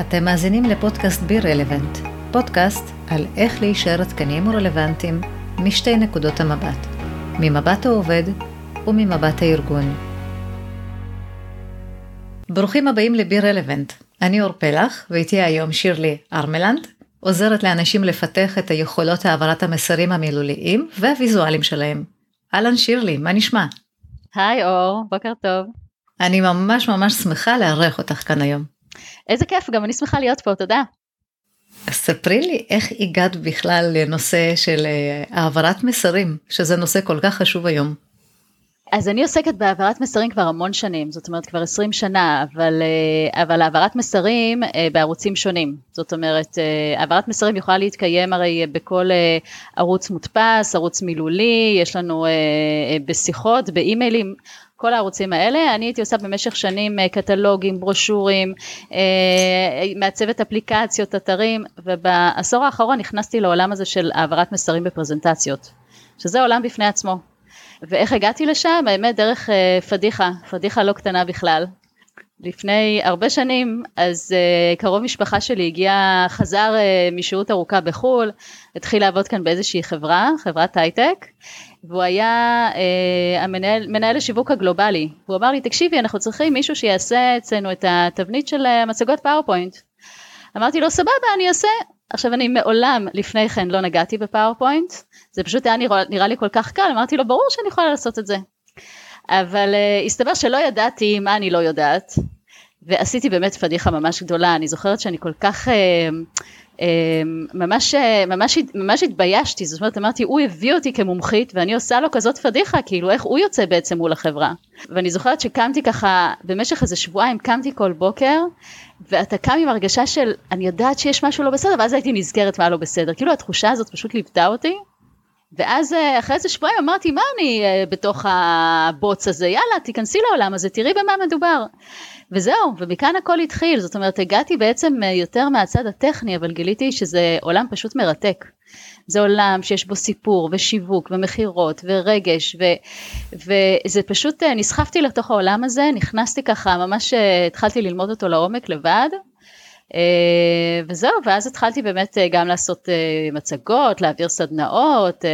אתם מאזינים לפודקאסט בי רלוונט, פודקאסט על איך להישאר עדכניים ורלוונטיים משתי נקודות המבט, ממבט העובד וממבט הארגון. ברוכים הבאים לבי רלוונט, אני אור פלח ואיתי היום שירלי ארמלנד, עוזרת לאנשים לפתח את היכולות העברת המסרים המילוליים והוויזואליים שלהם. אהלן שירלי, מה נשמע? היי אור, בוקר טוב. אני ממש ממש שמחה לארח אותך כאן היום. איזה כיף, גם אני שמחה להיות פה, תודה. ספרי לי איך הגעת בכלל לנושא של אה, העברת מסרים, שזה נושא כל כך חשוב היום. אז אני עוסקת בהעברת מסרים כבר המון שנים, זאת אומרת כבר 20 שנה, אבל, אה, אבל העברת מסרים אה, בערוצים שונים. זאת אומרת, העברת מסרים יכולה להתקיים הרי בכל ערוץ מודפס, ערוץ מילולי, יש לנו בשיחות, באימיילים, כל הערוצים האלה, אני הייתי עושה במשך שנים אה, קטלוגים, ברושורים, אה, מעצבת אפליקציות, אתרים, ובעשור האחרון נכנסתי לעולם הזה של העברת מסרים בפרזנטציות, שזה עולם בפני עצמו. ואיך הגעתי לשם? האמת דרך אה, פדיחה, פדיחה לא קטנה בכלל. לפני הרבה שנים, אז uh, קרוב משפחה שלי הגיע, חזר uh, משהות ארוכה בחו"ל, התחיל לעבוד כאן באיזושהי חברה, חברת הייטק, והוא היה אה, המנהל, מנהל השיווק הגלובלי. הוא אמר לי, תקשיבי, אנחנו צריכים מישהו שיעשה אצלנו את התבנית של המצגות PowerPoint. אמרתי לו, סבבה, אני אעשה. עכשיו, אני מעולם לפני כן לא נגעתי ב PowerPoint, זה פשוט היה נראה, נראה לי כל כך קל, אמרתי לו, ברור שאני יכולה לעשות את זה. אבל אה, הסתבר שלא ידעתי מה אני לא יודעת, ועשיתי באמת פדיחה ממש גדולה, אני זוכרת שאני כל כך, אה, ממש, uh, ממש, ממש התביישתי, זאת אומרת אמרתי, הוא הביא אותי כמומחית ואני עושה לו כזאת פדיחה, כאילו איך הוא יוצא בעצם מול החברה. ואני זוכרת שקמתי ככה, במשך איזה שבועיים קמתי כל בוקר, ואתה קם עם הרגשה של, אני יודעת שיש משהו לא בסדר, ואז הייתי נזכרת מה לא בסדר, כאילו התחושה הזאת פשוט ליוותה אותי. ואז אה, אחרי איזה שבועיים אמרתי מה אני אה, בתוך הבוץ הזה? יאללה תיכנסי לעולם הזה תראי במה מדובר. וזהו ומכאן הכל התחיל. זאת אומרת הגעתי בעצם אה, יותר מהצד הטכני אבל גיליתי שזה עולם פשוט מרתק. זה עולם שיש בו סיפור ושיווק ומכירות ורגש ו, וזה פשוט נסחפתי לתוך העולם הזה נכנסתי ככה ממש התחלתי ללמוד אותו לעומק לבד וזהו, ואז התחלתי באמת אה, גם לעשות אה, מצגות, להעביר סדנאות,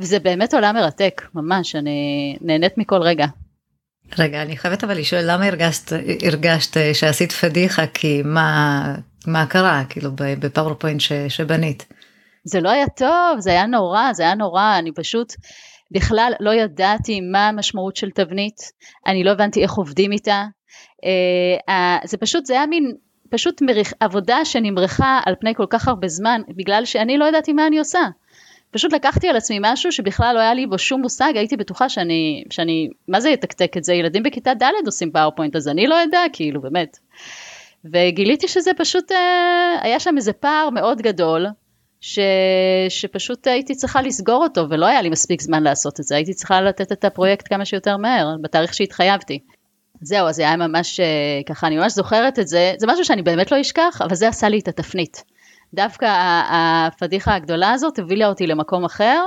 וזה באמת עולם מרתק, ממש, אני נהנית מכל רגע. רגע, אני חייבת אבל לשאול למה הרגשת, הרגשת שעשית פדיחה, כי מה, מה קרה, כאילו, ב PowerPoint שבנית? זה לא היה טוב, זה היה נורא, זה היה נורא, אני פשוט בכלל לא ידעתי מה המשמעות של תבנית, אני לא הבנתי איך עובדים איתה, זה פשוט, זה היה מין פשוט מריח, עבודה שנמרחה על פני כל כך הרבה זמן בגלל שאני לא ידעתי מה אני עושה. פשוט לקחתי על עצמי משהו שבכלל לא היה לי בו שום מושג, הייתי בטוחה שאני, שאני, מה זה יתקתק את זה? ילדים בכיתה ד' עושים PowerPoint, אז אני לא יודע, כאילו, באמת. וגיליתי שזה פשוט, אה, היה שם איזה פער מאוד גדול, ש, שפשוט הייתי צריכה לסגור אותו, ולא היה לי מספיק זמן לעשות את זה, הייתי צריכה לתת את הפרויקט כמה שיותר מהר, בתאריך שהתחייבתי. זהו, אז זה היה ממש, אה, ככה, אני ממש זוכרת את זה, זה משהו שאני באמת לא אשכח, אבל זה עשה לי את התפנית. דווקא הפדיחה הגדולה הזאת הובילה אותי למקום אחר,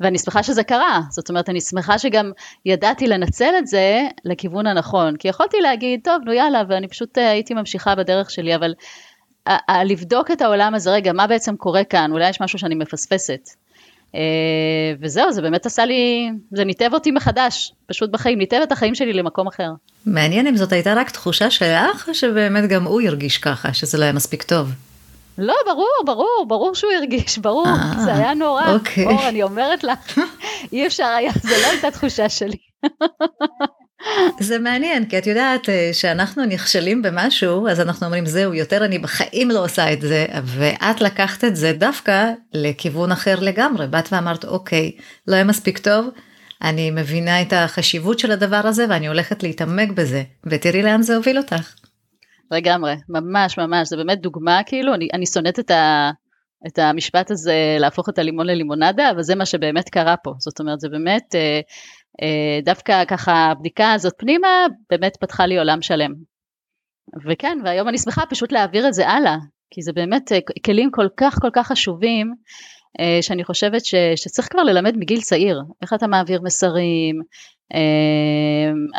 ואני שמחה שזה קרה. זאת אומרת, אני שמחה שגם ידעתי לנצל את זה לכיוון הנכון. כי יכולתי להגיד, טוב, נו יאללה, ואני פשוט אה, הייתי ממשיכה בדרך שלי, אבל לבדוק את העולם הזה, רגע, מה בעצם קורה כאן? אולי יש משהו שאני מפספסת. אה, וזהו, זה באמת עשה לי, זה ניתב אותי מחדש, פשוט בחיים, ניתב את החיים שלי למקום אחר. מעניין אם זאת הייתה רק תחושה שלך, או שבאמת גם הוא הרגיש ככה, שזה לא היה מספיק טוב. לא, ברור, ברור, ברור שהוא הרגיש, ברור, אה, זה היה נורא. אוקיי. אור, אני אומרת לך, אי אפשר היה, זו לא הייתה תחושה שלי. זה מעניין, כי את יודעת אה, שאנחנו נכשלים במשהו, אז אנחנו אומרים זהו, יותר אני בחיים לא עושה את זה, ואת לקחת את זה דווקא לכיוון אחר לגמרי, באת ואמרת אוקיי, לא היה מספיק טוב, אני מבינה את החשיבות של הדבר הזה ואני הולכת להתעמק בזה, ותראי לאן זה הוביל אותך. לגמרי, ממש ממש, זה באמת דוגמה כאילו, אני, אני שונאת את, ה, את המשפט הזה להפוך את הלימון ללימונדה, אבל זה מה שבאמת קרה פה, זאת אומרת זה באמת אה, דווקא ככה הבדיקה הזאת פנימה באמת פתחה לי עולם שלם. וכן, והיום אני שמחה פשוט להעביר את זה הלאה, כי זה באמת אה, כלים כל כך כל כך חשובים, אה, שאני חושבת ש, שצריך כבר ללמד מגיל צעיר, איך אתה מעביר מסרים,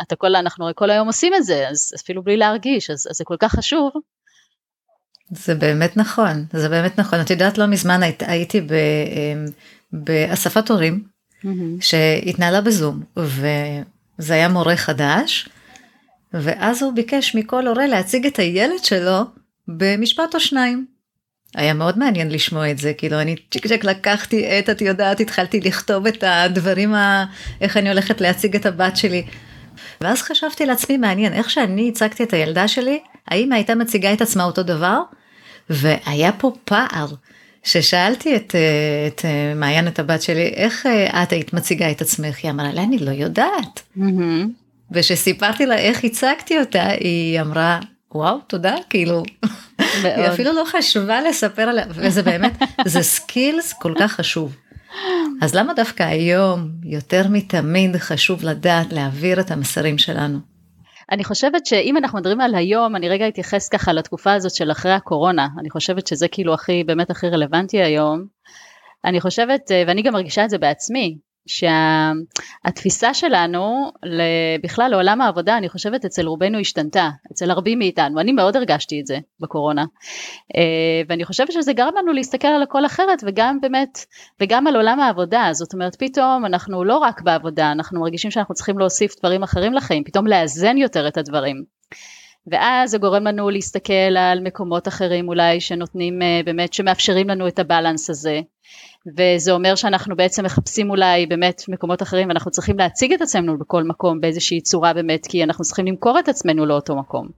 אתה כל, אנחנו כל היום עושים את זה, אז אפילו בלי להרגיש, אז, אז זה כל כך חשוב, זה באמת נכון, זה באמת נכון. את יודעת, לא מזמן היית, הייתי באספת הורים mm-hmm. שהתנהלה בזום, וזה היה מורה חדש, ואז הוא ביקש מכל הורה להציג את הילד שלו במשפט או שניים. היה מאוד מעניין לשמוע את זה, כאילו אני צ'יק צ'ק לקחתי עט, את יודעת, התחלתי לכתוב את הדברים, ה... איך אני הולכת להציג את הבת שלי. ואז חשבתי לעצמי, מעניין, איך שאני הצגתי את הילדה שלי, האם הייתה מציגה את עצמה אותו דבר? והיה פה פער, ששאלתי את, את מעיין, את הבת שלי, איך את היית מציגה את עצמך? היא אמרה לה, אני לא יודעת. Mm-hmm. וכשסיפרתי לה איך הצגתי אותה, היא אמרה, וואו, תודה, כאילו, היא אפילו לא חשבה לספר עליה, וזה באמת, זה סקילס כל כך חשוב. אז למה דווקא היום יותר מתמיד חשוב לדעת להעביר את המסרים שלנו? אני חושבת שאם אנחנו מדברים על היום, אני רגע אתייחס ככה לתקופה הזאת של אחרי הקורונה, אני חושבת שזה כאילו הכי, באמת הכי רלוונטי היום. אני חושבת, ואני גם מרגישה את זה בעצמי, שהתפיסה שלנו בכלל לעולם העבודה אני חושבת אצל רובנו השתנתה, אצל רבים מאיתנו, אני מאוד הרגשתי את זה בקורונה אה, ואני חושבת שזה גרם לנו להסתכל על הכל אחרת וגם באמת, וגם על עולם העבודה, זאת אומרת פתאום אנחנו לא רק בעבודה, אנחנו מרגישים שאנחנו צריכים להוסיף דברים אחרים לחיים, פתאום לאזן יותר את הדברים. ואז זה גורם לנו להסתכל על מקומות אחרים אולי שנותנים אה, באמת, שמאפשרים לנו את הבלנס הזה. וזה אומר שאנחנו בעצם מחפשים אולי באמת מקומות אחרים ואנחנו צריכים להציג את עצמנו בכל מקום באיזושהי צורה באמת כי אנחנו צריכים למכור את עצמנו לאותו מקום.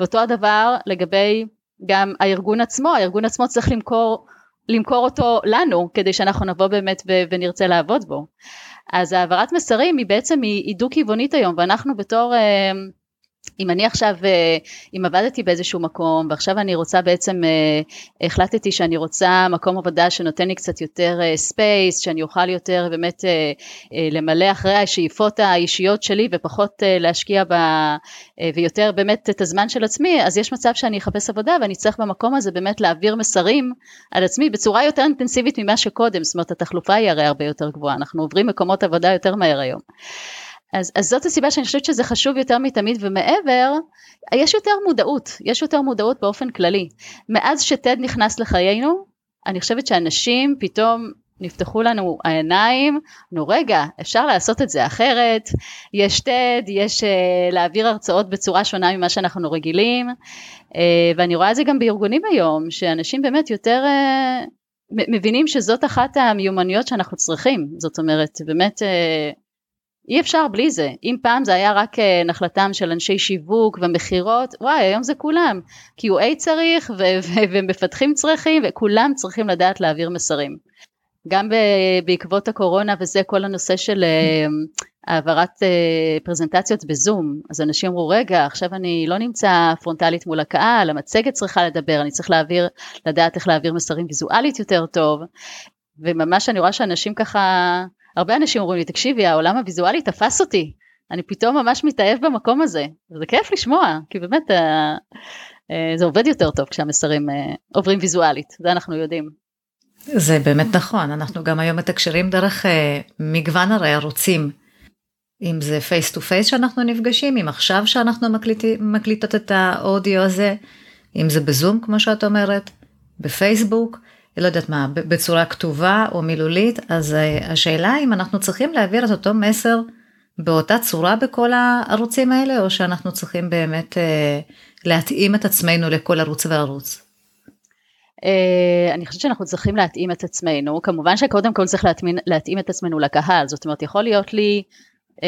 ואותו הדבר לגבי גם הארגון עצמו, הארגון עצמו צריך למכור, למכור אותו לנו כדי שאנחנו נבוא באמת ונרצה לעבוד בו. אז העברת מסרים היא בעצם היא דו כיוונית היום ואנחנו בתור אה, אם אני עכשיו, אה, אם עבדתי באיזשהו מקום ועכשיו אני רוצה בעצם, אה, החלטתי שאני רוצה מקום עבודה שנותן לי קצת יותר space, אה, שאני אוכל יותר באמת למלא אחרי השאיפות האישיות שלי ופחות להשקיע ב... ויותר באמת את הזמן של עצמי, אז יש מצב שאני אחפש עבודה ואני צריך במקום הזה באמת להעביר מסרים על עצמי בצורה יותר אינטנסיבית ממה שקודם, זאת אומרת התחלופה היא הרי הרבה יותר גבוהה, אנחנו עוברים מקומות עבודה יותר מהר היום. אז, אז זאת הסיבה שאני חושבת שזה חשוב יותר מתמיד ומעבר, יש יותר מודעות, יש יותר מודעות באופן כללי. מאז שטד נכנס לחיינו, אני חושבת שאנשים פתאום נפתחו לנו העיניים, נו רגע, אפשר לעשות את זה אחרת, יש TED, יש uh, להעביר הרצאות בצורה שונה ממה שאנחנו רגילים, uh, ואני רואה את זה גם בארגונים היום, שאנשים באמת יותר uh, מבינים שזאת אחת המיומנויות שאנחנו צריכים, זאת אומרת, באמת אי אפשר בלי זה. אם פעם זה היה רק אה, נחלתם של אנשי שיווק ומכירות, וואי, היום זה כולם. QA צריך ומפתחים צריכים וכולם צריכים לדעת להעביר מסרים. גם בעקבות הקורונה וזה כל הנושא של אה, העברת אה, פרזנטציות בזום, אז אנשים אמרו רגע עכשיו אני לא נמצא פרונטלית מול הקהל, המצגת צריכה לדבר, אני צריך להעביר, לדעת איך להעביר מסרים ויזואלית יותר טוב, וממש אני רואה שאנשים ככה הרבה אנשים אומרים לי, תקשיבי, העולם הוויזואלי תפס אותי, אני פתאום ממש מתאהב במקום הזה, וזה כיף לשמוע, כי באמת אה, אה, זה עובד יותר טוב כשהמסרים אה, עוברים ויזואלית, זה אנחנו יודעים. זה באמת נכון, אנחנו גם היום מתקשרים דרך מגוון הרי ערוצים. אם זה face to face שאנחנו נפגשים, אם עכשיו שאנחנו מקליטים, מקליטות את האודיו הזה, אם זה בזום כמו שאת אומרת, בפייסבוק, לא יודעת מה, בצורה כתובה או מילולית, אז אה, השאלה אם אנחנו צריכים להעביר את אותו מסר באותה צורה בכל הערוצים האלה, או שאנחנו צריכים באמת אה, להתאים את עצמנו לכל ערוץ וערוץ. Uh, אני חושבת שאנחנו צריכים להתאים את עצמנו, כמובן שקודם כל צריך להתאים, להתאים את עצמנו לקהל, זאת אומרת יכול להיות לי, uh,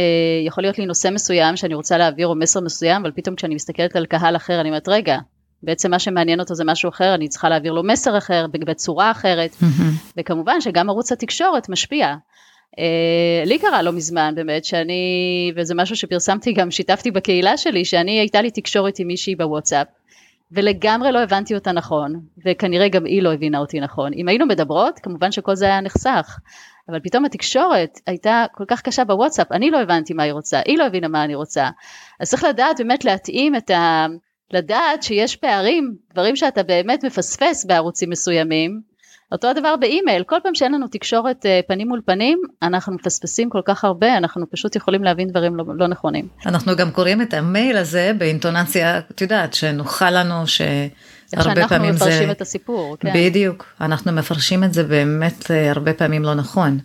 יכול להיות לי נושא מסוים שאני רוצה להעביר או מסר מסוים, אבל פתאום כשאני מסתכלת על קהל אחר אני אומרת רגע, בעצם מה שמעניין אותו זה משהו אחר, אני צריכה להעביר לו מסר אחר, בצורה אחרת, וכמובן שגם ערוץ התקשורת משפיע. Uh, לי קרה לא מזמן באמת שאני, וזה משהו שפרסמתי גם, שיתפתי בקהילה שלי, שאני הייתה לי תקשורת עם מישהי בוואטסאפ, ולגמרי לא הבנתי אותה נכון, וכנראה גם היא לא הבינה אותי נכון. אם היינו מדברות, כמובן שכל זה היה נחסך, אבל פתאום התקשורת הייתה כל כך קשה בוואטסאפ, אני לא הבנתי מה היא רוצה, היא לא הבינה מה אני רוצה. אז צריך לדעת באמת להתאים את ה... לדעת שיש פערים, דברים שאתה באמת מפספס בערוצים מסוימים, אותו הדבר באימייל, כל פעם שאין לנו תקשורת אה, פנים מול פנים, אנחנו מפספסים כל כך הרבה, אנחנו פשוט יכולים להבין דברים לא, לא נכונים. אנחנו גם קוראים את המייל הזה באינטונציה, את יודעת, שנוחה לנו, שהרבה פעמים זה... שאנחנו מפרשים את הסיפור, כן. בדיוק, אנחנו מפרשים את זה באמת אה, הרבה פעמים לא נכון.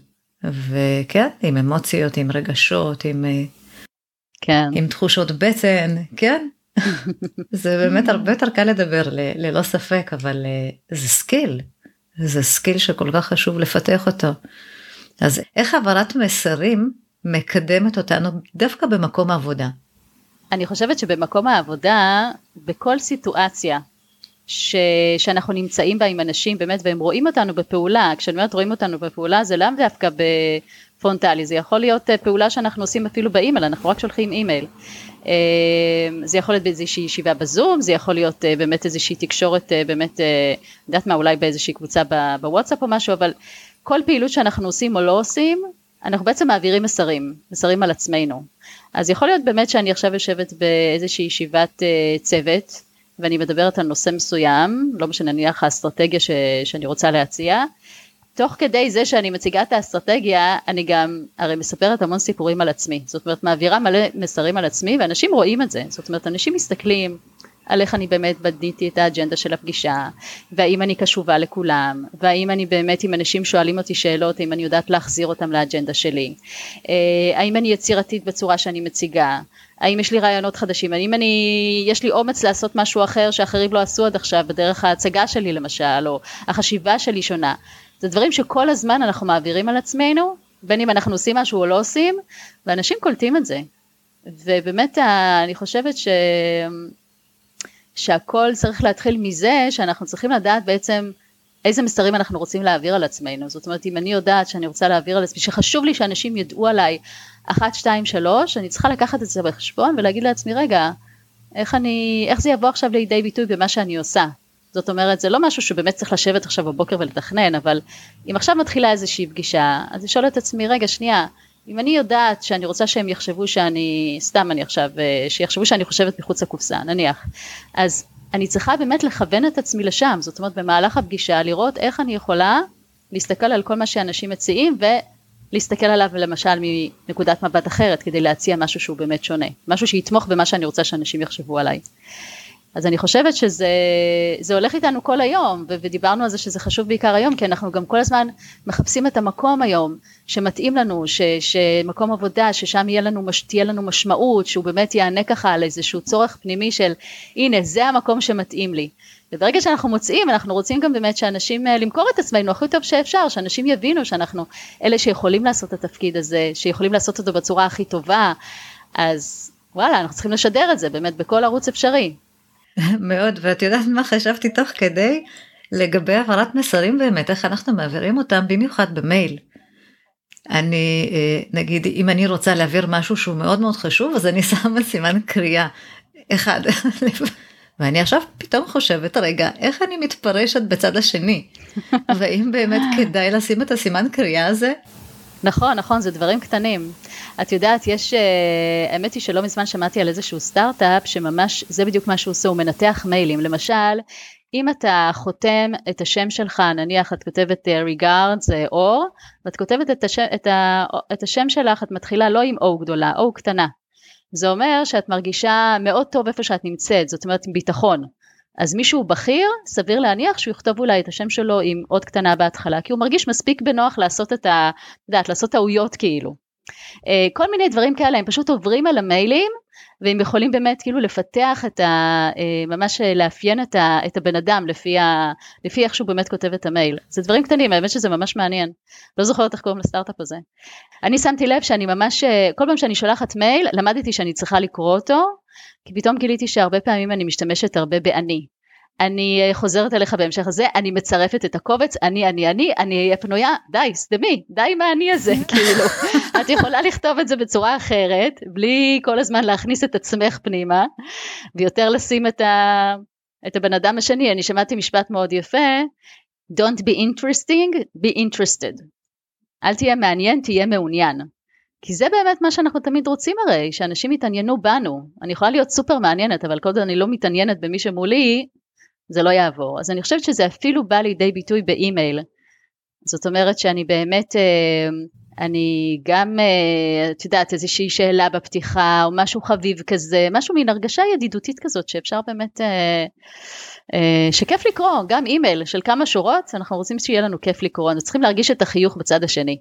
וכן, עם אמוציות, עם רגשות, עם, אה, כן. עם תחושות בטן, כן. זה באמת הרבה יותר קל לדבר, ללא ספק, אבל זה skill. זה skill שכל כך חשוב לפתח אותו. אז איך העברת מסרים מקדמת אותנו דווקא במקום העבודה? אני חושבת שבמקום העבודה, בכל סיטואציה ש... שאנחנו נמצאים בה עם אנשים באמת והם רואים אותנו בפעולה, כשאני אומרת רואים אותנו בפעולה זה לאו דווקא בפרונטלי, זה יכול להיות אה, פעולה שאנחנו עושים אפילו באימייל, אנחנו רק שולחים אימייל. אה, זה יכול להיות באיזושהי ישיבה בזום, זה יכול להיות אה, באמת איזושהי תקשורת באמת, יודעת מה, אולי באיזושהי קבוצה בוואטסאפ או משהו, אבל כל פעילות שאנחנו עושים או לא עושים, אנחנו בעצם מעבירים מסרים, מסרים על עצמנו. אז יכול להיות באמת שאני עכשיו יושבת באיזושהי ישיבת צוות, ואני מדברת על נושא מסוים, לא משנה נניח האסטרטגיה ש, שאני רוצה להציע, תוך כדי זה שאני מציגה את האסטרטגיה, אני גם הרי מספרת המון סיפורים על עצמי, זאת אומרת מעבירה מלא מסרים על עצמי ואנשים רואים את זה, זאת אומרת אנשים מסתכלים על איך אני באמת בניתי את האג'נדה של הפגישה, והאם אני קשובה לכולם, והאם אני באמת, אם אנשים שואלים אותי שאלות, אם אני יודעת להחזיר אותם לאג'נדה שלי, אה, האם אני יצירתית בצורה שאני מציגה, האם יש לי רעיונות חדשים, האם אני, יש לי אומץ לעשות משהו אחר שאחרים לא עשו עד עכשיו בדרך ההצגה שלי למשל, או החשיבה שלי שונה. זה דברים שכל הזמן אנחנו מעבירים על עצמנו, בין אם אנחנו עושים משהו או לא עושים, ואנשים קולטים את זה. ובאמת אני חושבת ש... שהכל צריך להתחיל מזה שאנחנו צריכים לדעת בעצם איזה מסרים אנחנו רוצים להעביר על עצמנו. זאת אומרת, אם אני יודעת שאני רוצה להעביר על עצמי, שחשוב לי שאנשים ידעו עליי אחת, שתיים, שלוש, אני צריכה לקחת את זה בחשבון ולהגיד לעצמי, רגע, איך אני, איך זה יבוא עכשיו לידי ביטוי במה שאני עושה? זאת אומרת, זה לא משהו שבאמת צריך לשבת עכשיו בבוקר ולתכנן, אבל אם עכשיו מתחילה איזושהי פגישה, אז לשאול את עצמי, רגע, שנייה, אם אני יודעת שאני רוצה שהם יחשבו שאני, סתם אני עכשיו, אה, שיחשבו שאני חושבת מחוץ לקופסה, נניח, אז אני צריכה באמת לכוון את עצמי לשם, זאת אומרת במהלך הפגישה לראות איך אני יכולה להסתכל על כל מה שאנשים מציעים ולהסתכל עליו למשל מנקודת מבט אחרת כדי להציע משהו שהוא באמת שונה, משהו שיתמוך במה שאני רוצה שאנשים יחשבו עליי. אז אני חושבת שזה הולך איתנו כל היום, ודיברנו על זה שזה חשוב בעיקר היום, כי אנחנו גם כל הזמן מחפשים את המקום היום שמתאים לנו, ש, שמקום עבודה, ששם יהיה לנו, תהיה לנו משמעות, שהוא באמת יענה ככה על איזשהו צורך פנימי של הנה זה המקום שמתאים לי. וברגע שאנחנו מוצאים, אנחנו רוצים גם באמת שאנשים, אה, למכור את עצמנו הכי טוב שאפשר, שאנשים יבינו שאנחנו אלה שיכולים לעשות את התפקיד הזה, שיכולים לעשות אותו בצורה הכי טובה, אז וואלה, אנחנו צריכים לשדר את זה באמת בכל ערוץ אפשרי. מאוד, ואת יודעת מה חשבתי תוך כדי? לגבי העברת מסרים באמת, איך אנחנו מעבירים אותם, במיוחד במייל. אני, אה, נגיד, אם אני רוצה להעביר משהו שהוא מאוד מאוד חשוב, אז אני שמה סימן קריאה. אחד. ואני עכשיו פתאום חושבת, רגע, איך אני מתפרשת בצד השני? והאם באמת כדאי לשים את הסימן קריאה הזה? נכון, נכון, זה דברים קטנים. את יודעת, יש, אה, האמת היא שלא מזמן שמעתי על איזשהו סטארט-אפ שממש, זה בדיוק מה שהוא עושה, הוא מנתח מיילים. למשל, אם אתה חותם את השם שלך, נניח את כותבת uh, regards אור, ואת כותבת את השם, את, ה, את השם שלך, את מתחילה לא עם O גדולה, O קטנה. זה אומר שאת מרגישה מאוד טוב איפה שאת נמצאת, זאת אומרת עם ביטחון. אז מישהו בכיר, סביר להניח שהוא יכתוב אולי את השם שלו עם עוד קטנה בהתחלה, כי הוא מרגיש מספיק בנוח לעשות את ה... את יודעת, לעשות טעויות כאילו. אה, כל מיני דברים כאלה, הם פשוט עוברים על המיילים, והם יכולים באמת כאילו לפתח את ה... אה, ממש לאפיין את, ה, את הבן אדם לפי, ה, לפי איך שהוא באמת כותב את המייל. זה דברים קטנים, האמת שזה ממש מעניין. לא זוכרת איך קוראים לסטארט-אפ הזה. אני שמתי לב שאני ממש, אה, כל פעם שאני שולחת מייל, למדתי שאני צריכה לקרוא אותו, כי פתאום גיליתי שהרבה פעמים אני משתמשת הרבה באני. אני אה, חוזרת אליך בהמשך הזה, אני מצרפת את הקובץ, אני, אני, אני, אני אהיה פנויה, די, סתמי, די עם האני הזה, כאילו. את יכולה לכתוב את זה בצורה אחרת, בלי כל הזמן להכניס את עצמך פנימה, ויותר לשים את, ה, את הבן אדם השני. אני שמעתי משפט מאוד יפה, Don't be interesting, be interested. אל תהיה מעניין, תהיה מעוניין. כי זה באמת מה שאנחנו תמיד רוצים הרי, שאנשים יתעניינו בנו. אני יכולה להיות סופר מעניינת, אבל כל עוד אני לא מתעניינת במי שמולי, זה לא יעבור. אז אני חושבת שזה אפילו בא לידי ביטוי באימייל. זאת אומרת שאני באמת, אה, אני גם, אה, את יודעת, איזושהי שאלה בפתיחה, או משהו חביב כזה, משהו מין הרגשה ידידותית כזאת, שאפשר באמת, שכיף לקרוא, גם אימייל של כמה שורות, אנחנו רוצים שיהיה לנו כיף לקרוא, אנחנו צריכים להרגיש את החיוך בצד השני.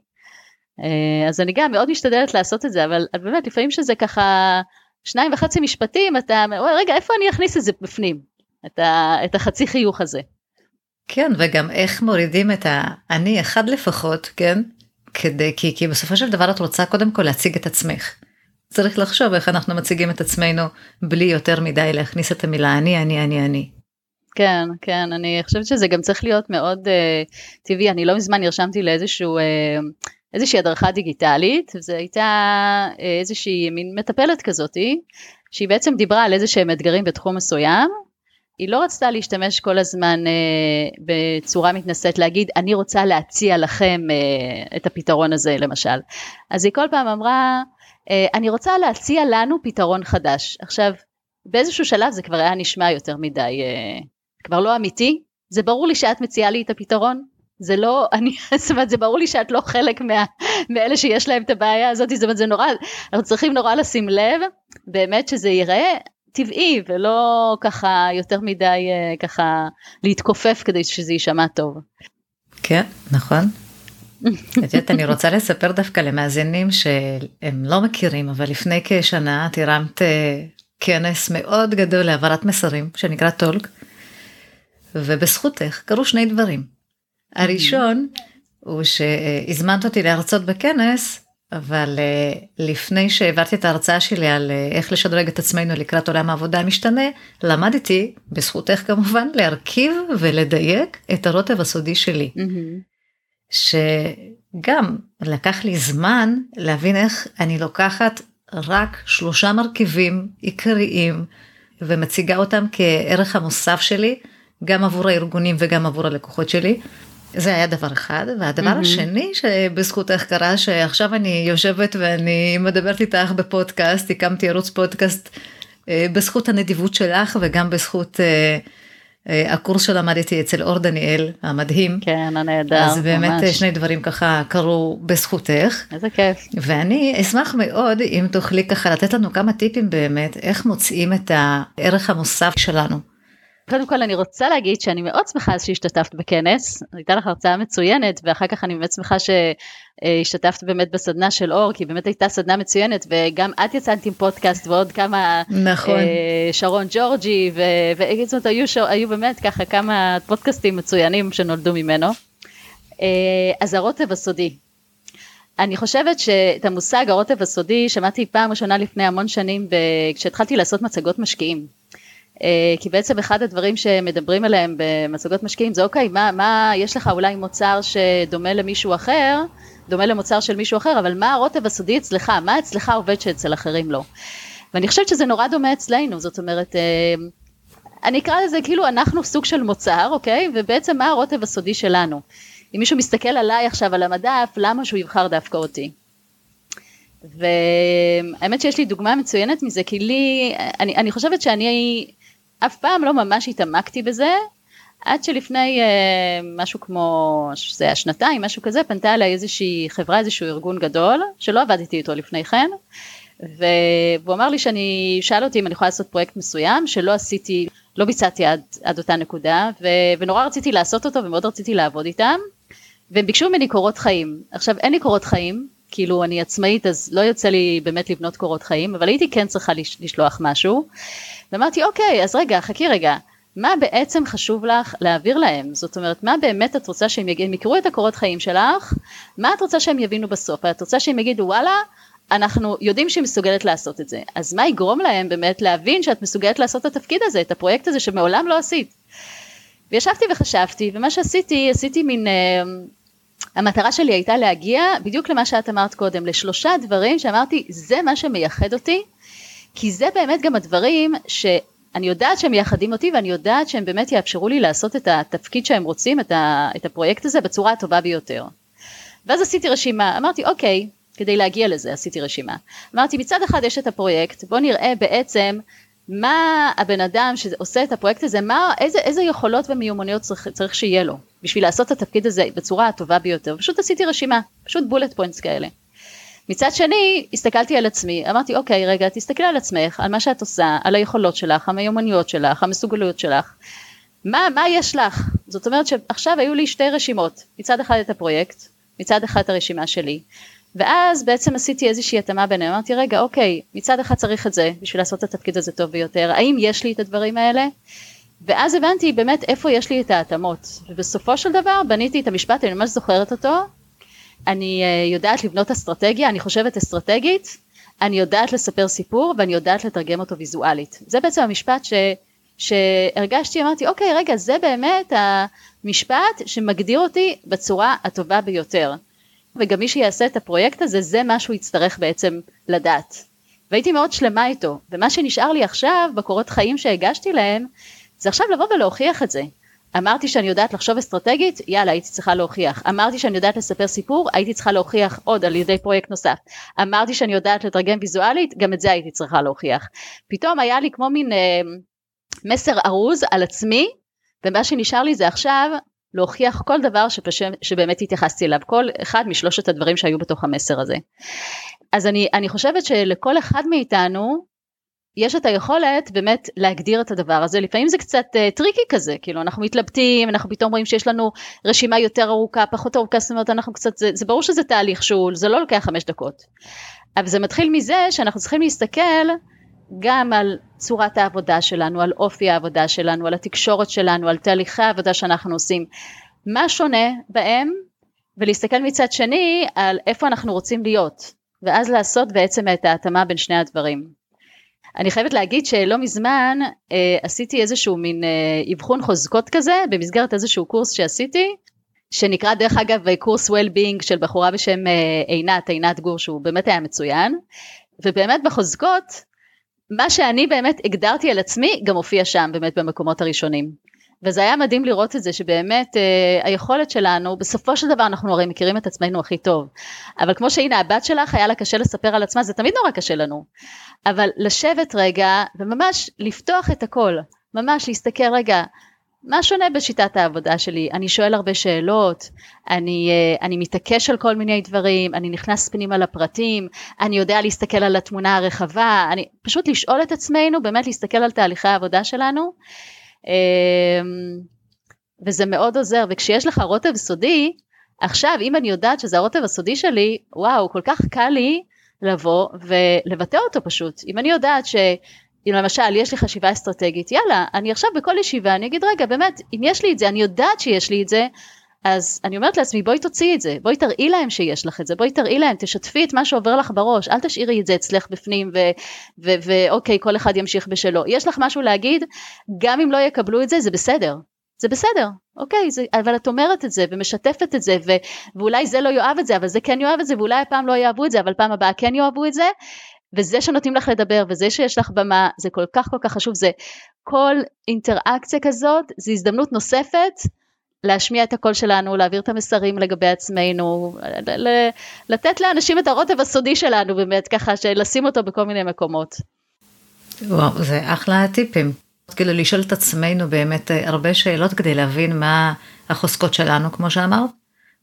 אז אני גם מאוד משתדלת לעשות את זה, אבל באמת לפעמים שזה ככה שניים וחצי משפטים, אתה אומר, רגע, איפה אני אכניס את זה בפנים? את, ה, את החצי חיוך הזה. כן, וגם איך מורידים את האני אחד לפחות, כן? כדי, כי, כי בסופו של דבר את רוצה קודם כל להציג את עצמך. צריך לחשוב איך אנחנו מציגים את עצמנו בלי יותר מדי להכניס את המילה אני, אני, אני, אני. כן, כן, אני חושבת שזה גם צריך להיות מאוד uh, טבעי. אני לא מזמן נרשמתי לאיזשהו... Uh, איזושהי הדרכה דיגיטלית, זו הייתה אה, איזושהי מין מטפלת כזאתי, שהיא בעצם דיברה על איזה שהם אתגרים בתחום מסוים, היא לא רצתה להשתמש כל הזמן אה, בצורה מתנשאת להגיד אני רוצה להציע לכם אה, את הפתרון הזה למשל. אז היא כל פעם אמרה אה, אני רוצה להציע לנו פתרון חדש. עכשיו באיזשהו שלב זה כבר היה נשמע יותר מדי, אה, כבר לא אמיתי, זה ברור לי שאת מציעה לי את הפתרון, זה לא, אני, זאת אומרת, זה ברור לי שאת לא חלק מה, מאלה שיש להם את הבעיה הזאת, זאת אומרת, זה נורא, אנחנו צריכים נורא לשים לב, באמת שזה ייראה טבעי, ולא ככה יותר מדי אה, ככה להתכופף כדי שזה יישמע טוב. כן, נכון. את יודעת, אני רוצה לספר דווקא למאזינים שהם לא מכירים, אבל לפני כשנה את הרמת אה, כנס מאוד גדול להעברת מסרים, שנקרא טולק, ובזכותך קרו שני דברים. הראשון הוא שהזמנת אותי להרצות בכנס, אבל אה, לפני שהעברתי את ההרצאה שלי על אה, איך לשדרג את עצמנו לקראת עולם העבודה המשתנה, למדתי, בזכותך כמובן, להרכיב ולדייק את הרוטב הסודי שלי. שגם לקח לי זמן להבין איך אני לוקחת רק שלושה מרכיבים עיקריים ומציגה אותם כערך המוסף שלי, גם עבור הארגונים וגם עבור הלקוחות שלי. זה היה דבר אחד, והדבר mm-hmm. השני שבזכותך קרה שעכשיו אני יושבת ואני מדברת איתך בפודקאסט, הקמתי ערוץ פודקאסט אה, בזכות הנדיבות שלך וגם בזכות אה, אה, הקורס שלמדתי אצל אור דניאל המדהים. כן, הנהדר, אז באמת ממש. שני דברים ככה קרו בזכותך. איזה כיף. ואני אשמח מאוד אם תוכלי ככה לתת לנו כמה טיפים באמת איך מוצאים את הערך המוסף שלנו. קודם כל אני רוצה להגיד שאני מאוד שמחה שהשתתפת בכנס, הייתה לך הרצאה מצוינת ואחר כך אני באמת שמחה שהשתתפת באמת בסדנה של אור, כי באמת הייתה סדנה מצוינת וגם את יצאת עם פודקאסט ועוד כמה, נכון, אה, שרון ג'ורג'י, וזאת אומרת היו, היו באמת ככה כמה פודקאסטים מצוינים שנולדו ממנו. אה, אז הרוטב הסודי, אני חושבת שאת המושג הרוטב הסודי שמעתי פעם ראשונה לפני המון שנים כשהתחלתי לעשות מצגות משקיעים. אה, כי בעצם אחד הדברים שמדברים עליהם במצגות משקיעים זה אוקיי, מה, מה יש לך אולי מוצר שדומה למישהו אחר, דומה למוצר של מישהו אחר, אבל מה הרוטב הסודי אצלך, מה אצלך עובד שאצל אחרים לא. ואני חושבת שזה נורא דומה אצלנו, זאת אומרת, אה, אני אקרא לזה כאילו אנחנו סוג של מוצר, אוקיי? ובעצם מה הרוטב הסודי שלנו. אם מישהו מסתכל עליי עכשיו על המדף, למה שהוא יבחר דווקא אותי? והאמת שיש לי דוגמה מצוינת מזה, כי לי, אני, אני חושבת שאני אף פעם לא ממש התעמקתי בזה, עד שלפני אה, משהו כמו, זה היה שנתיים, משהו כזה, פנתה אליי איזושהי חברה, איזשהו ארגון גדול, שלא עבדתי איתו לפני כן, והוא אמר לי שאני, שאל אותי אם אני יכולה לעשות פרויקט מסוים, שלא עשיתי, לא ביצעתי עד, עד אותה נקודה, ו, ונורא רציתי לעשות אותו ומאוד רציתי לעבוד איתם, והם ביקשו ממני קורות חיים. עכשיו אין לי קורות חיים, כאילו אני עצמאית אז לא יוצא לי באמת לבנות קורות חיים, אבל הייתי כן צריכה לשלוח משהו. ואמרתי אוקיי אז רגע חכי רגע מה בעצם חשוב לך להעביר להם? זאת אומרת מה באמת את רוצה שהם יגידו, הם יקראו את הקורות חיים שלך? מה את רוצה שהם יבינו בסוף? את רוצה שהם יגידו וואלה אנחנו יודעים שהיא מסוגלת לעשות את זה. אז מה יגרום להם באמת להבין שאת מסוגלת לעשות את התפקיד הזה את הפרויקט הזה שמעולם לא עשית? וישבתי וחשבתי ומה שעשיתי עשיתי מין uh, המטרה שלי הייתה להגיע בדיוק למה שאת אמרת קודם לשלושה דברים שאמרתי זה מה שמייחד אותי כי זה באמת גם הדברים שאני יודעת שהם מייחדים אותי ואני יודעת שהם באמת יאפשרו לי לעשות את התפקיד שהם רוצים, את, ה, את הפרויקט הזה בצורה הטובה ביותר. ואז עשיתי רשימה, אמרתי אוקיי, כדי להגיע לזה עשיתי רשימה. אמרתי מצד אחד יש את הפרויקט, בוא נראה בעצם מה הבן אדם שעושה את הפרויקט הזה, מה, איזה, איזה יכולות ומיומנויות צריך, צריך שיהיה לו בשביל לעשות את התפקיד הזה בצורה הטובה ביותר. פשוט עשיתי רשימה, פשוט בולט פוינטס כאלה. מצד שני, הסתכלתי על עצמי, אמרתי, אוקיי, רגע, תסתכלי על עצמך, על מה שאת עושה, על היכולות שלך, המיומנויות שלך, המסוגלויות שלך. מה, מה יש לך? זאת אומרת שעכשיו היו לי שתי רשימות, מצד אחד את הפרויקט, מצד אחד את הרשימה שלי. ואז בעצם עשיתי איזושהי התאמה ביניהם, אמרתי רגע אוקיי, מצד אחד צריך את זה בשביל לעשות את התפקיד הזה טוב ביותר, האם יש לי את הדברים האלה? ואז הבנתי באמת איפה יש לי את ההתאמות, ובסופו של דבר בניתי את המשפט, אני ממש זוכרת אותו, אני uh, יודעת לבנות אסטרטגיה, אני חושבת אסטרטגית, אני יודעת לספר סיפור ואני יודעת לתרגם אותו ויזואלית. זה בעצם המשפט ש, שהרגשתי, אמרתי, אוקיי, רגע, זה באמת המשפט שמגדיר אותי בצורה הטובה ביותר. וגם מי שיעשה את הפרויקט הזה, זה מה שהוא יצטרך בעצם לדעת. והייתי מאוד שלמה איתו, ומה שנשאר לי עכשיו בקורות חיים שהגשתי להם, זה עכשיו לבוא ולהוכיח את זה. אמרתי שאני יודעת לחשוב אסטרטגית, יאללה, הייתי צריכה להוכיח. אמרתי שאני יודעת לספר סיפור, הייתי צריכה להוכיח עוד על ידי פרויקט נוסף. אמרתי שאני יודעת לתרגם ויזואלית, גם את זה הייתי צריכה להוכיח. פתאום היה לי כמו מין אה, מסר ארוז על עצמי, ומה שנשאר לי זה עכשיו להוכיח כל דבר שפש... שבאמת התייחסתי אליו, כל אחד משלושת הדברים שהיו בתוך המסר הזה. אז אני, אני חושבת שלכל אחד מאיתנו יש את היכולת באמת להגדיר את הדבר הזה, לפעמים זה קצת אה, tricky כזה, כאילו אנחנו מתלבטים, אנחנו פתאום רואים שיש לנו רשימה יותר ארוכה, פחות ארוכה, זאת אומרת אנחנו קצת, זה, זה ברור שזה תהליך שהוא, זה לא לוקח חמש דקות. אבל זה מתחיל מזה שאנחנו צריכים להסתכל גם על צורת העבודה שלנו, על אופי העבודה שלנו, על התקשורת שלנו, על תהליכי העבודה שאנחנו עושים. מה שונה בהם? ולהסתכל מצד שני על איפה אנחנו רוצים להיות, ואז לעשות בעצם את ההתאמה בין שני הדברים. אני חייבת להגיד שלא מזמן אה, עשיתי איזשהו מין אה, אבחון חוזקות כזה במסגרת איזשהו קורס שעשיתי שנקרא דרך אגב קורס well-being של בחורה בשם אה, עינת, עינת גור שהוא באמת היה מצוין ובאמת בחוזקות מה שאני באמת הגדרתי על עצמי גם הופיע שם באמת במקומות הראשונים. וזה היה מדהים לראות את זה שבאמת אה, היכולת שלנו בסופו של דבר אנחנו הרי מכירים את עצמנו הכי טוב אבל כמו שהנה הבת שלך היה לה קשה לספר על עצמה זה תמיד נורא קשה לנו אבל לשבת רגע וממש לפתוח את הכל ממש להסתכל רגע מה שונה בשיטת העבודה שלי? אני שואל הרבה שאלות, אני, אה, אני מתעקש על כל מיני דברים, אני נכנס פנימה לפרטים, אני יודע להסתכל על התמונה הרחבה, אני פשוט לשאול את עצמנו, באמת להסתכל על תהליכי העבודה שלנו, וזה מאוד עוזר, וכשיש לך רוטב סודי, עכשיו אם אני יודעת שזה הרוטב הסודי שלי, וואו, כל כך קל לי לבוא ולבטא אותו פשוט. אם אני יודעת ש... אם למשל יש לי חשיבה אסטרטגית, יאללה, אני עכשיו בכל ישיבה, אני אגיד רגע, באמת, אם יש לי את זה, אני יודעת שיש לי את זה, אז אני אומרת לעצמי, בואי תוציאי את זה, בואי תראי להם שיש לך את זה, בואי תראי להם, תשתפי את מה שעובר לך בראש, אל תשאירי את זה אצלך בפנים, ואוקיי, כל אחד ימשיך בשלו. יש לך משהו להגיד, גם אם לא יקבלו את זה, זה בסדר. זה בסדר, אוקיי, זה, אבל את אומרת את זה ומשתפת את זה ו, ואולי זה לא יאהב את זה אבל זה כן יאהב את זה ואולי הפעם לא יאהבו את זה אבל פעם הבאה כן יאהבו את זה וזה שנותנים לך לדבר וזה שיש לך במה זה כל כך כל כך חשוב זה כל אינטראקציה כזאת זה הזדמנות נוספת להשמיע את הקול שלנו, להעביר את המסרים לגבי עצמנו, לתת לאנשים את הרוטב הסודי שלנו באמת, ככה לשים אותו בכל מיני מקומות. וואו, זה אחלה טיפים. כאילו לשאול את עצמנו באמת אה, הרבה שאלות כדי להבין מה החוזקות שלנו, כמו שאמרת,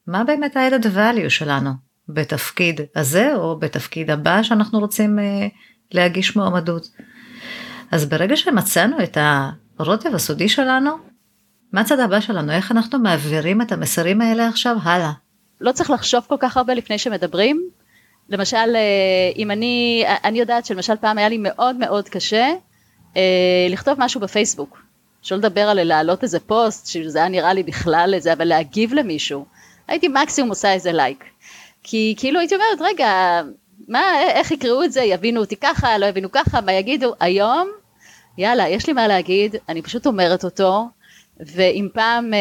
מה באמת ה-added value שלנו בתפקיד הזה או בתפקיד הבא שאנחנו רוצים אה, להגיש מועמדות. אז ברגע שמצאנו את הרוטב הסודי שלנו, מה הצד הבא שלנו? איך אנחנו מעבירים את המסרים האלה עכשיו הלאה? לא צריך לחשוב כל כך הרבה לפני שמדברים. למשל, אה, אם אני, אני יודעת שלמשל פעם היה לי מאוד מאוד קשה אה, לכתוב משהו בפייסבוק. שלא לדבר על להעלות איזה פוסט, שזה היה נראה לי בכלל איזה, אבל להגיב למישהו. הייתי מקסימום עושה איזה לייק. כי כאילו הייתי אומרת, רגע, מה, איך יקראו את זה, יבינו אותי ככה, לא יבינו ככה, מה יגידו? היום, יאללה, יש לי מה להגיד, אני פשוט אומרת אותו, ואם פעם, אה,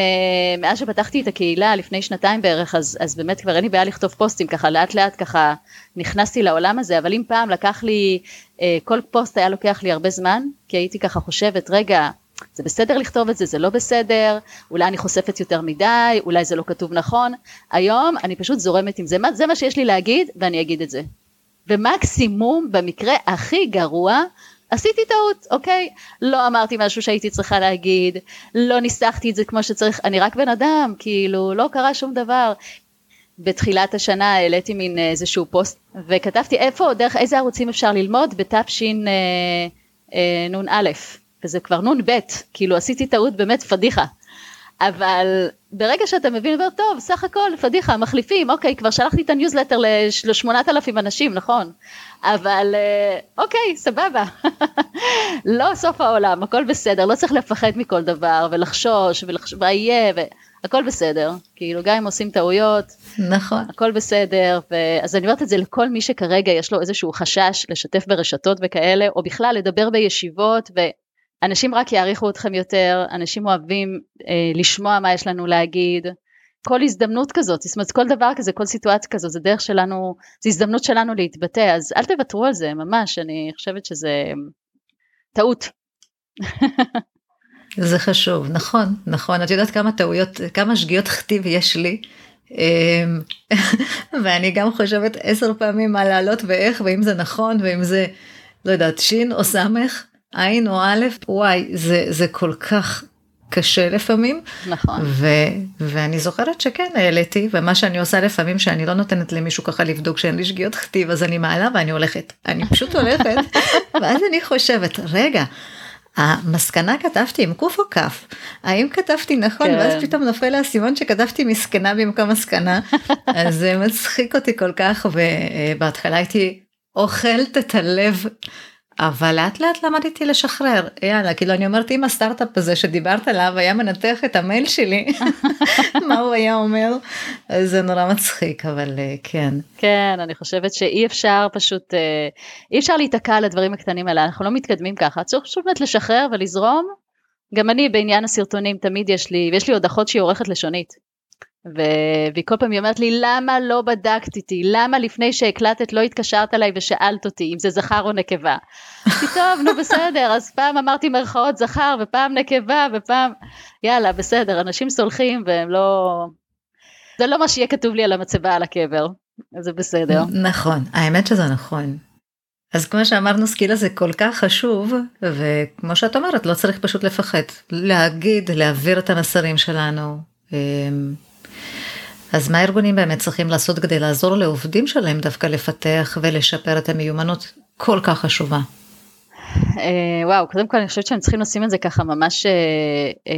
מאז שפתחתי את הקהילה לפני שנתיים בערך, אז, אז באמת כבר אין לי בעיה לכתוב פוסטים, ככה לאט לאט ככה נכנסתי לעולם הזה, אבל אם פעם לקח לי, אה, כל פוסט היה לוקח לי הרבה זמן, כי הייתי ככה חושבת, רגע, זה בסדר לכתוב את זה, זה לא בסדר, אולי אני חושפת יותר מדי, אולי זה לא כתוב נכון, היום אני פשוט זורמת עם זה, זה מה שיש לי להגיד ואני אגיד את זה. ומקסימום, במקרה הכי גרוע, עשיתי טעות, אוקיי? לא אמרתי משהו שהייתי צריכה להגיד, לא ניסחתי את זה כמו שצריך, אני רק בן אדם, כאילו, לא קרה שום דבר. בתחילת השנה העליתי מין איזשהו פוסט וכתבתי איפה, דרך איזה ערוצים אפשר ללמוד בתש"ן אה, נ"א, וזה כבר נ"ב, כאילו עשיתי טעות באמת פדיחה. אבל ברגע שאתה מבין, אומר, טוב, סך הכל פדיחה, מחליפים, אוקיי, כבר שלחתי את הניוזלטר לשמונת אלפים אנשים, נכון, אבל אה, אוקיי, סבבה, לא סוף העולם, הכל בסדר, לא צריך לפחד מכל דבר, ולחשוש, ולחש... ואיה, ו... הכל בסדר, כאילו גם אם עושים טעויות, נכון, הכל בסדר, ו... אז אני אומרת את זה לכל מי שכרגע יש לו איזשהו חשש לשתף ברשתות וכאלה, או בכלל לדבר בישיבות, ואנשים רק יעריכו אתכם יותר, אנשים אוהבים אה, לשמוע מה יש לנו להגיד, כל הזדמנות כזאת, זאת אומרת כל דבר כזה, כל סיטואציה כזאת, זה דרך שלנו, זו הזדמנות שלנו להתבטא, אז אל תוותרו על זה, ממש, אני חושבת שזה טעות. זה חשוב, נכון, נכון. את יודעת כמה טעויות, כמה שגיאות כתיב יש לי. אמ, ואני גם חושבת עשר פעמים מה לעלות ואיך, ואם זה נכון, ואם זה, לא יודעת, שין או סמך, עין או א', וואי, זה, זה כל כך קשה לפעמים. נכון. ו, ואני זוכרת שכן העליתי, ומה שאני עושה לפעמים שאני לא נותנת למישהו ככה לבדוק שאין לי שגיאות כתיב, אז אני מעלה ואני הולכת. אני פשוט הולכת, ואז אני חושבת, רגע, המסקנה כתבתי עם קוף או כף? האם כתבתי נכון? כן. ואז פתאום נופל לי האסימון שכתבתי מסכנה במקום מסקנה. אז זה מצחיק אותי כל כך, ובהתחלה הייתי אוכלת את הלב אבל לאט לאט למדתי לשחרר. יאללה כאילו אני אומרת אם הסטארט-אפ הזה שדיברת עליו היה מנתח את המייל שלי מה הוא היה אומר? זה נורא מצחיק אבל אה, כן. כן אני חושבת שאי אפשר פשוט אה, אי אפשר להיתקע על הדברים הקטנים האלה. אנחנו לא מתקדמים ככה. צריך פשוט באמת לשחרר ולזרום. גם אני בעניין הסרטונים תמיד יש לי ויש לי עוד אחות שהיא עורכת לשונית והיא כל פעם היא אומרת לי למה לא בדקת איתי למה לפני שהקלטת לא התקשרת אליי ושאלת אותי אם זה זכר או נקבה. טוב נו בסדר אז פעם אמרתי מרכאות זכר ופעם נקבה ופעם יאללה בסדר אנשים סולחים והם לא זה לא מה שיהיה כתוב לי על המצבה על הקבר זה בסדר. נכון האמת שזה נכון. אז כמו שאמרנו skill הזה כל כך חשוב וכמו שאת אומרת לא צריך פשוט לפחד להגיד להעביר את המסרים שלנו. אז מה הארגונים באמת צריכים לעשות כדי לעזור לעובדים שלהם דווקא לפתח ולשפר את המיומנות כל כך חשובה? אה, וואו, קודם כל אני חושבת שהם צריכים לשים את זה ככה ממש אה, אה,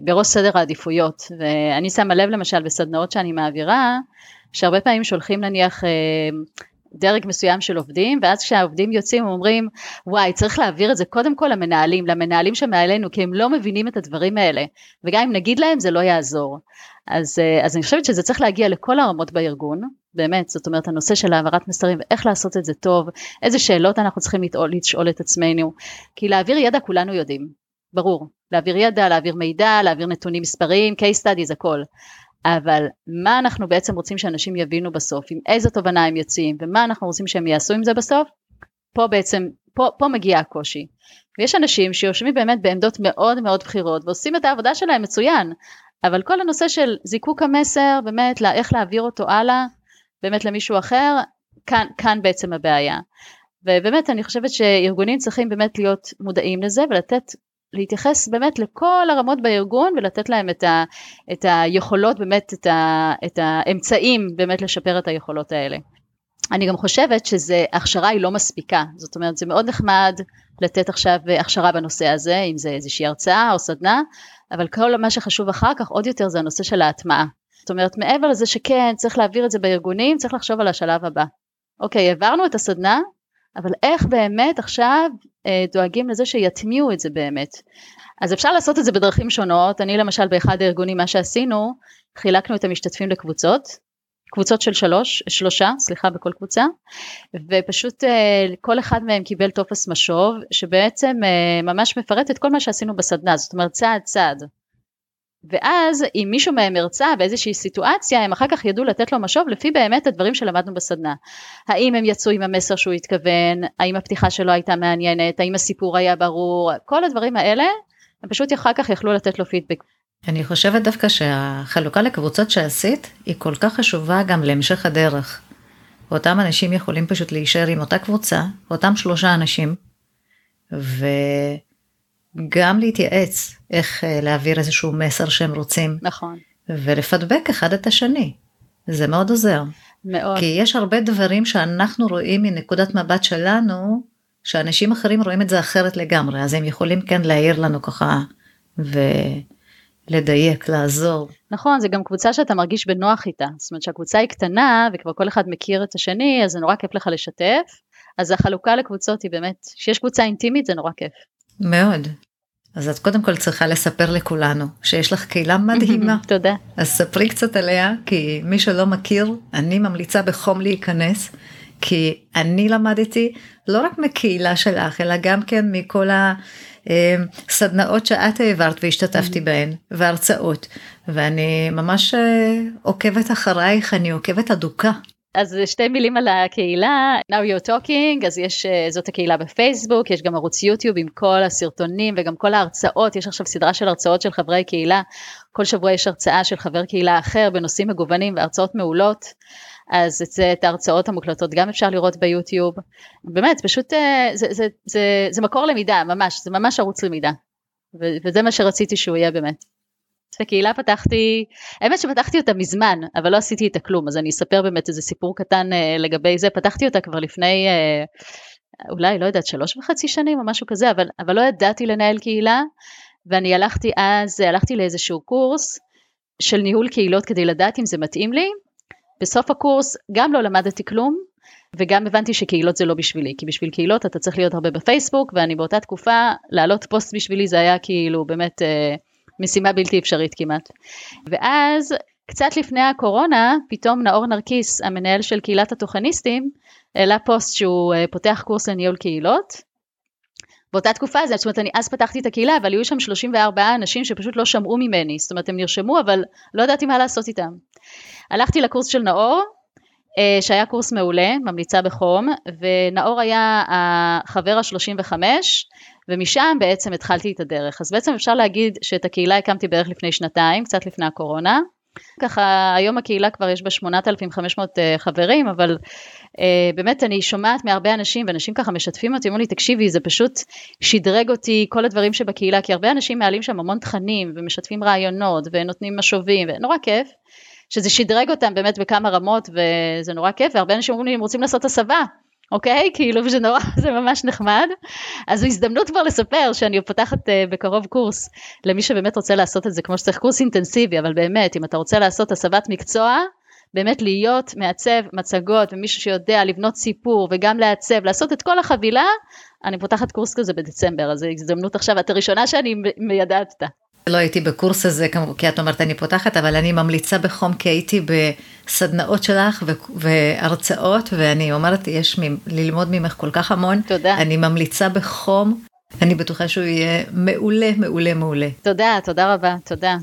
בראש סדר העדיפויות, ואני שמה לב למשל בסדנאות שאני מעבירה, שהרבה פעמים שולחים נניח דרג מסוים של עובדים, ואז כשהעובדים יוצאים הם אומרים, וואי, צריך להעביר את זה קודם כל למנהלים, למנהלים שמעלינו, כי הם לא מבינים את הדברים האלה, וגם אם נגיד להם זה לא יעזור. אז, אה, אז אני חושבת שזה צריך להגיע לכל הרמות בארגון, באמת, זאת אומרת הנושא של העברת מסרים ואיך לעשות את זה טוב, איזה שאלות אנחנו צריכים לתעול, לשאול את עצמנו, כי להעביר ידע כולנו יודעים, ברור, להעביר ידע, להעביר מידע, להעביר נתונים מספריים, case studies, הכל, אבל מה אנחנו בעצם רוצים שאנשים יבינו בסוף, עם איזה תובנה הם יוצאים ומה אנחנו רוצים שהם יעשו עם זה בסוף, פה בעצם, פה, פה מגיע הקושי. ויש אנשים שיושבים באמת בעמדות מאוד מאוד בכירות ועושים את העבודה שלהם מצוין, אבל כל הנושא של זיקוק המסר, באמת איך להעביר אותו הלאה, באמת למישהו אחר, כאן, כאן בעצם הבעיה. ובאמת אני חושבת שארגונים צריכים באמת להיות מודעים לזה ולתת להתייחס באמת לכל הרמות בארגון ולתת להם את, ה, את היכולות באמת את, ה, את האמצעים באמת לשפר את היכולות האלה. אני גם חושבת שהכשרה היא לא מספיקה זאת אומרת זה מאוד נחמד לתת עכשיו הכשרה בנושא הזה אם זה איזושהי הרצאה או סדנה אבל כל מה שחשוב אחר כך עוד יותר זה הנושא של ההטמעה. זאת אומרת מעבר לזה שכן צריך להעביר את זה בארגונים צריך לחשוב על השלב הבא. אוקיי העברנו את הסדנה אבל איך באמת עכשיו אה, דואגים לזה שיטמיעו את זה באמת. אז אפשר לעשות את זה בדרכים שונות אני למשל באחד הארגונים מה שעשינו חילקנו את המשתתפים לקבוצות קבוצות של שלוש, שלושה, סליחה, בכל קבוצה, ופשוט אה, כל אחד מהם קיבל טופס משוב, שבעצם אה, ממש מפרט את כל מה שעשינו בסדנה, זאת אומרת צעד צעד. ואז אם מישהו מהם הרצה באיזושהי סיטואציה, הם אחר כך ידעו לתת לו משוב לפי באמת הדברים שלמדנו בסדנה. האם הם יצאו עם המסר שהוא התכוון, האם הפתיחה שלו הייתה מעניינת, האם הסיפור היה ברור, כל הדברים האלה, הם פשוט אחר כך יכלו לתת לו פידבק. אני חושבת דווקא שהחלוקה לקבוצות שעשית היא כל כך חשובה גם להמשך הדרך. אותם אנשים יכולים פשוט להישאר עם אותה קבוצה, אותם שלושה אנשים, וגם להתייעץ איך אה, להעביר איזשהו מסר שהם רוצים. נכון. ולפדבק אחד את השני. זה מאוד עוזר. מאוד. כי יש הרבה דברים שאנחנו רואים מנקודת מבט שלנו, שאנשים אחרים רואים את זה אחרת לגמרי, אז הם יכולים כן להעיר לנו ככה ולדייק, לעזור. נכון, זה גם קבוצה שאתה מרגיש בנוח איתה. זאת אומרת שהקבוצה היא קטנה וכבר כל אחד מכיר את השני, אז זה נורא כיף לך לשתף. אז החלוקה לקבוצות היא באמת, כשיש קבוצה אינטימית זה נורא כיף. מאוד. אז את קודם כל צריכה לספר לכולנו שיש לך קהילה מדהימה. תודה. אז ספרי קצת עליה, כי מי שלא מכיר, אני ממליצה בחום להיכנס, כי אני למדתי לא רק מקהילה שלך, אלא גם כן מכל הסדנאות שאת העברת והשתתפתי בהן, והרצאות, ואני ממש אה, עוקבת אחרייך, אני עוקבת אדוקה. אז שתי מילים על הקהילה, Now you're talking, אז יש, אה, זאת הקהילה בפייסבוק, יש גם ערוץ יוטיוב עם כל הסרטונים וגם כל ההרצאות, יש עכשיו סדרה של הרצאות של חברי קהילה, כל שבוע יש הרצאה של חבר קהילה אחר בנושאים מגוונים והרצאות מעולות, אז את, את ההרצאות המוקלטות גם אפשר לראות ביוטיוב, באמת פשוט אה, זה, זה, זה, זה, זה מקור למידה ממש, זה ממש ערוץ למידה, וזה מה שרציתי שהוא יהיה באמת. את הקהילה פתחתי, האמת שפתחתי אותה מזמן, אבל לא עשיתי איתה כלום, אז אני אספר באמת איזה סיפור קטן uh, לגבי זה, פתחתי אותה כבר לפני uh, אולי, לא יודעת, שלוש וחצי שנים או משהו כזה, אבל, אבל לא ידעתי לנהל קהילה, ואני הלכתי אז, הלכתי לאיזשהו קורס של ניהול קהילות כדי לדעת אם זה מתאים לי, בסוף הקורס גם לא למדתי כלום, וגם הבנתי שקהילות זה לא בשבילי, כי בשביל קהילות אתה צריך להיות הרבה בפייסבוק, ואני באותה תקופה, להעלות פוסט בשבילי זה היה כאילו באמת אה, משימה בלתי אפשרית כמעט. ואז קצת לפני הקורונה, פתאום נאור נרקיס, המנהל של קהילת התוכניסטים, העלה פוסט שהוא אה, פותח קורס לניהול קהילות. באותה תקופה זאת אומרת, אני אז פתחתי את הקהילה, אבל היו שם 34 אנשים שפשוט לא שמעו ממני, זאת אומרת, הם נרשמו, אבל לא ידעתי מה לעשות איתם. הלכתי לקורס של נאור, אה, שהיה קורס מעולה, ממליצה בחום, ונאור היה החבר ה-35, ומשם בעצם התחלתי את הדרך. אז בעצם אפשר להגיד שאת הקהילה הקמתי בערך לפני שנתיים, קצת לפני הקורונה. ככה היום הקהילה כבר יש בה 8,500 אה, חברים, אבל uh, באמת אני שומעת מהרבה אנשים, ואנשים ככה משתפים אותי, אומרים לי, תקשיבי, זה פשוט שדרג אותי כל הדברים שבקהילה, כי הרבה אנשים מעלים שם המון תכנים, ומשתפים רעיונות, ונותנים משובים, ונורא כיף. שזה שדרג אותם באמת בכמה רמות וזה נורא כיף והרבה אנשים אומרים לי הם רוצים לעשות הסבה אוקיי כאילו זה נורא זה ממש נחמד אז זו הזדמנות כבר לספר שאני פותחת uh, בקרוב קורס למי שבאמת רוצה לעשות את זה כמו שצריך קורס אינטנסיבי אבל באמת אם אתה רוצה לעשות הסבת מקצוע באמת להיות מעצב מצגות ומישהו שיודע לבנות סיפור וגם לעצב לעשות את כל החבילה אני פותחת קורס כזה בדצמבר אז זו הזדמנות עכשיו את הראשונה שאני מיידעת אותה. לא הייתי בקורס הזה, כי את אומרת אני פותחת, אבל אני ממליצה בחום, כי הייתי בסדנאות שלך והרצאות, ואני אומרת, יש ללמוד ממך כל כך המון. תודה. אני ממליצה בחום, אני בטוחה שהוא יהיה מעולה, מעולה, מעולה. תודה, תודה רבה, תודה.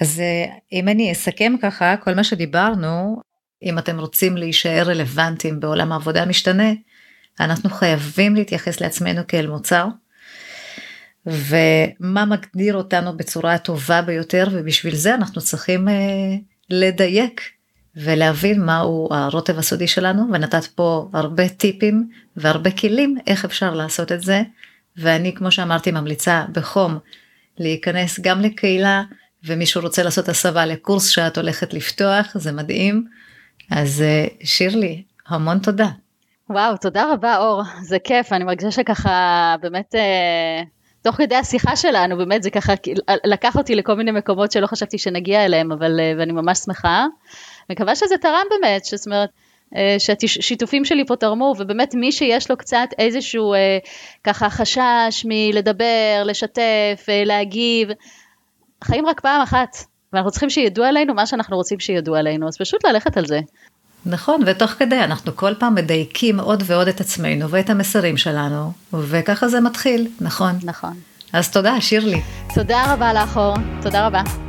אז אה, אם אני אסכם ככה, כל מה שדיברנו, אם אתם רוצים להישאר רלוונטיים בעולם העבודה המשתנה, אנחנו חייבים להתייחס לעצמנו כאל מוצר. ומה מגדיר אותנו בצורה הטובה ביותר ובשביל זה אנחנו צריכים אה, לדייק ולהבין מהו הרוטב הסודי שלנו ונתת פה הרבה טיפים והרבה כלים איך אפשר לעשות את זה ואני כמו שאמרתי ממליצה בחום להיכנס גם לקהילה ומישהו רוצה לעשות הסבה לקורס שאת הולכת לפתוח זה מדהים אז אה, שירלי המון תודה. וואו תודה רבה אור זה כיף אני מרגישה שככה באמת. אה... תוך כדי השיחה שלנו, באמת זה ככה לקח אותי לכל מיני מקומות שלא חשבתי שנגיע אליהם, אבל, אה, ואני ממש שמחה. מקווה שזה תרם באמת, זאת אומרת, אה, שהשיתופים שלי פה תרמו, ובאמת מי שיש לו קצת איזשהו אה, ככה חשש מלדבר, לשתף, להגיב, חיים רק פעם אחת, ואנחנו צריכים שידעו עלינו מה שאנחנו רוצים שידעו עלינו, אז פשוט ללכת על זה. נכון, ותוך כדי אנחנו כל פעם מדייקים עוד ועוד את עצמנו ואת המסרים שלנו, וככה זה מתחיל, נכון. נכון. אז תודה, שירלי. תודה רבה לך, אור. תודה רבה.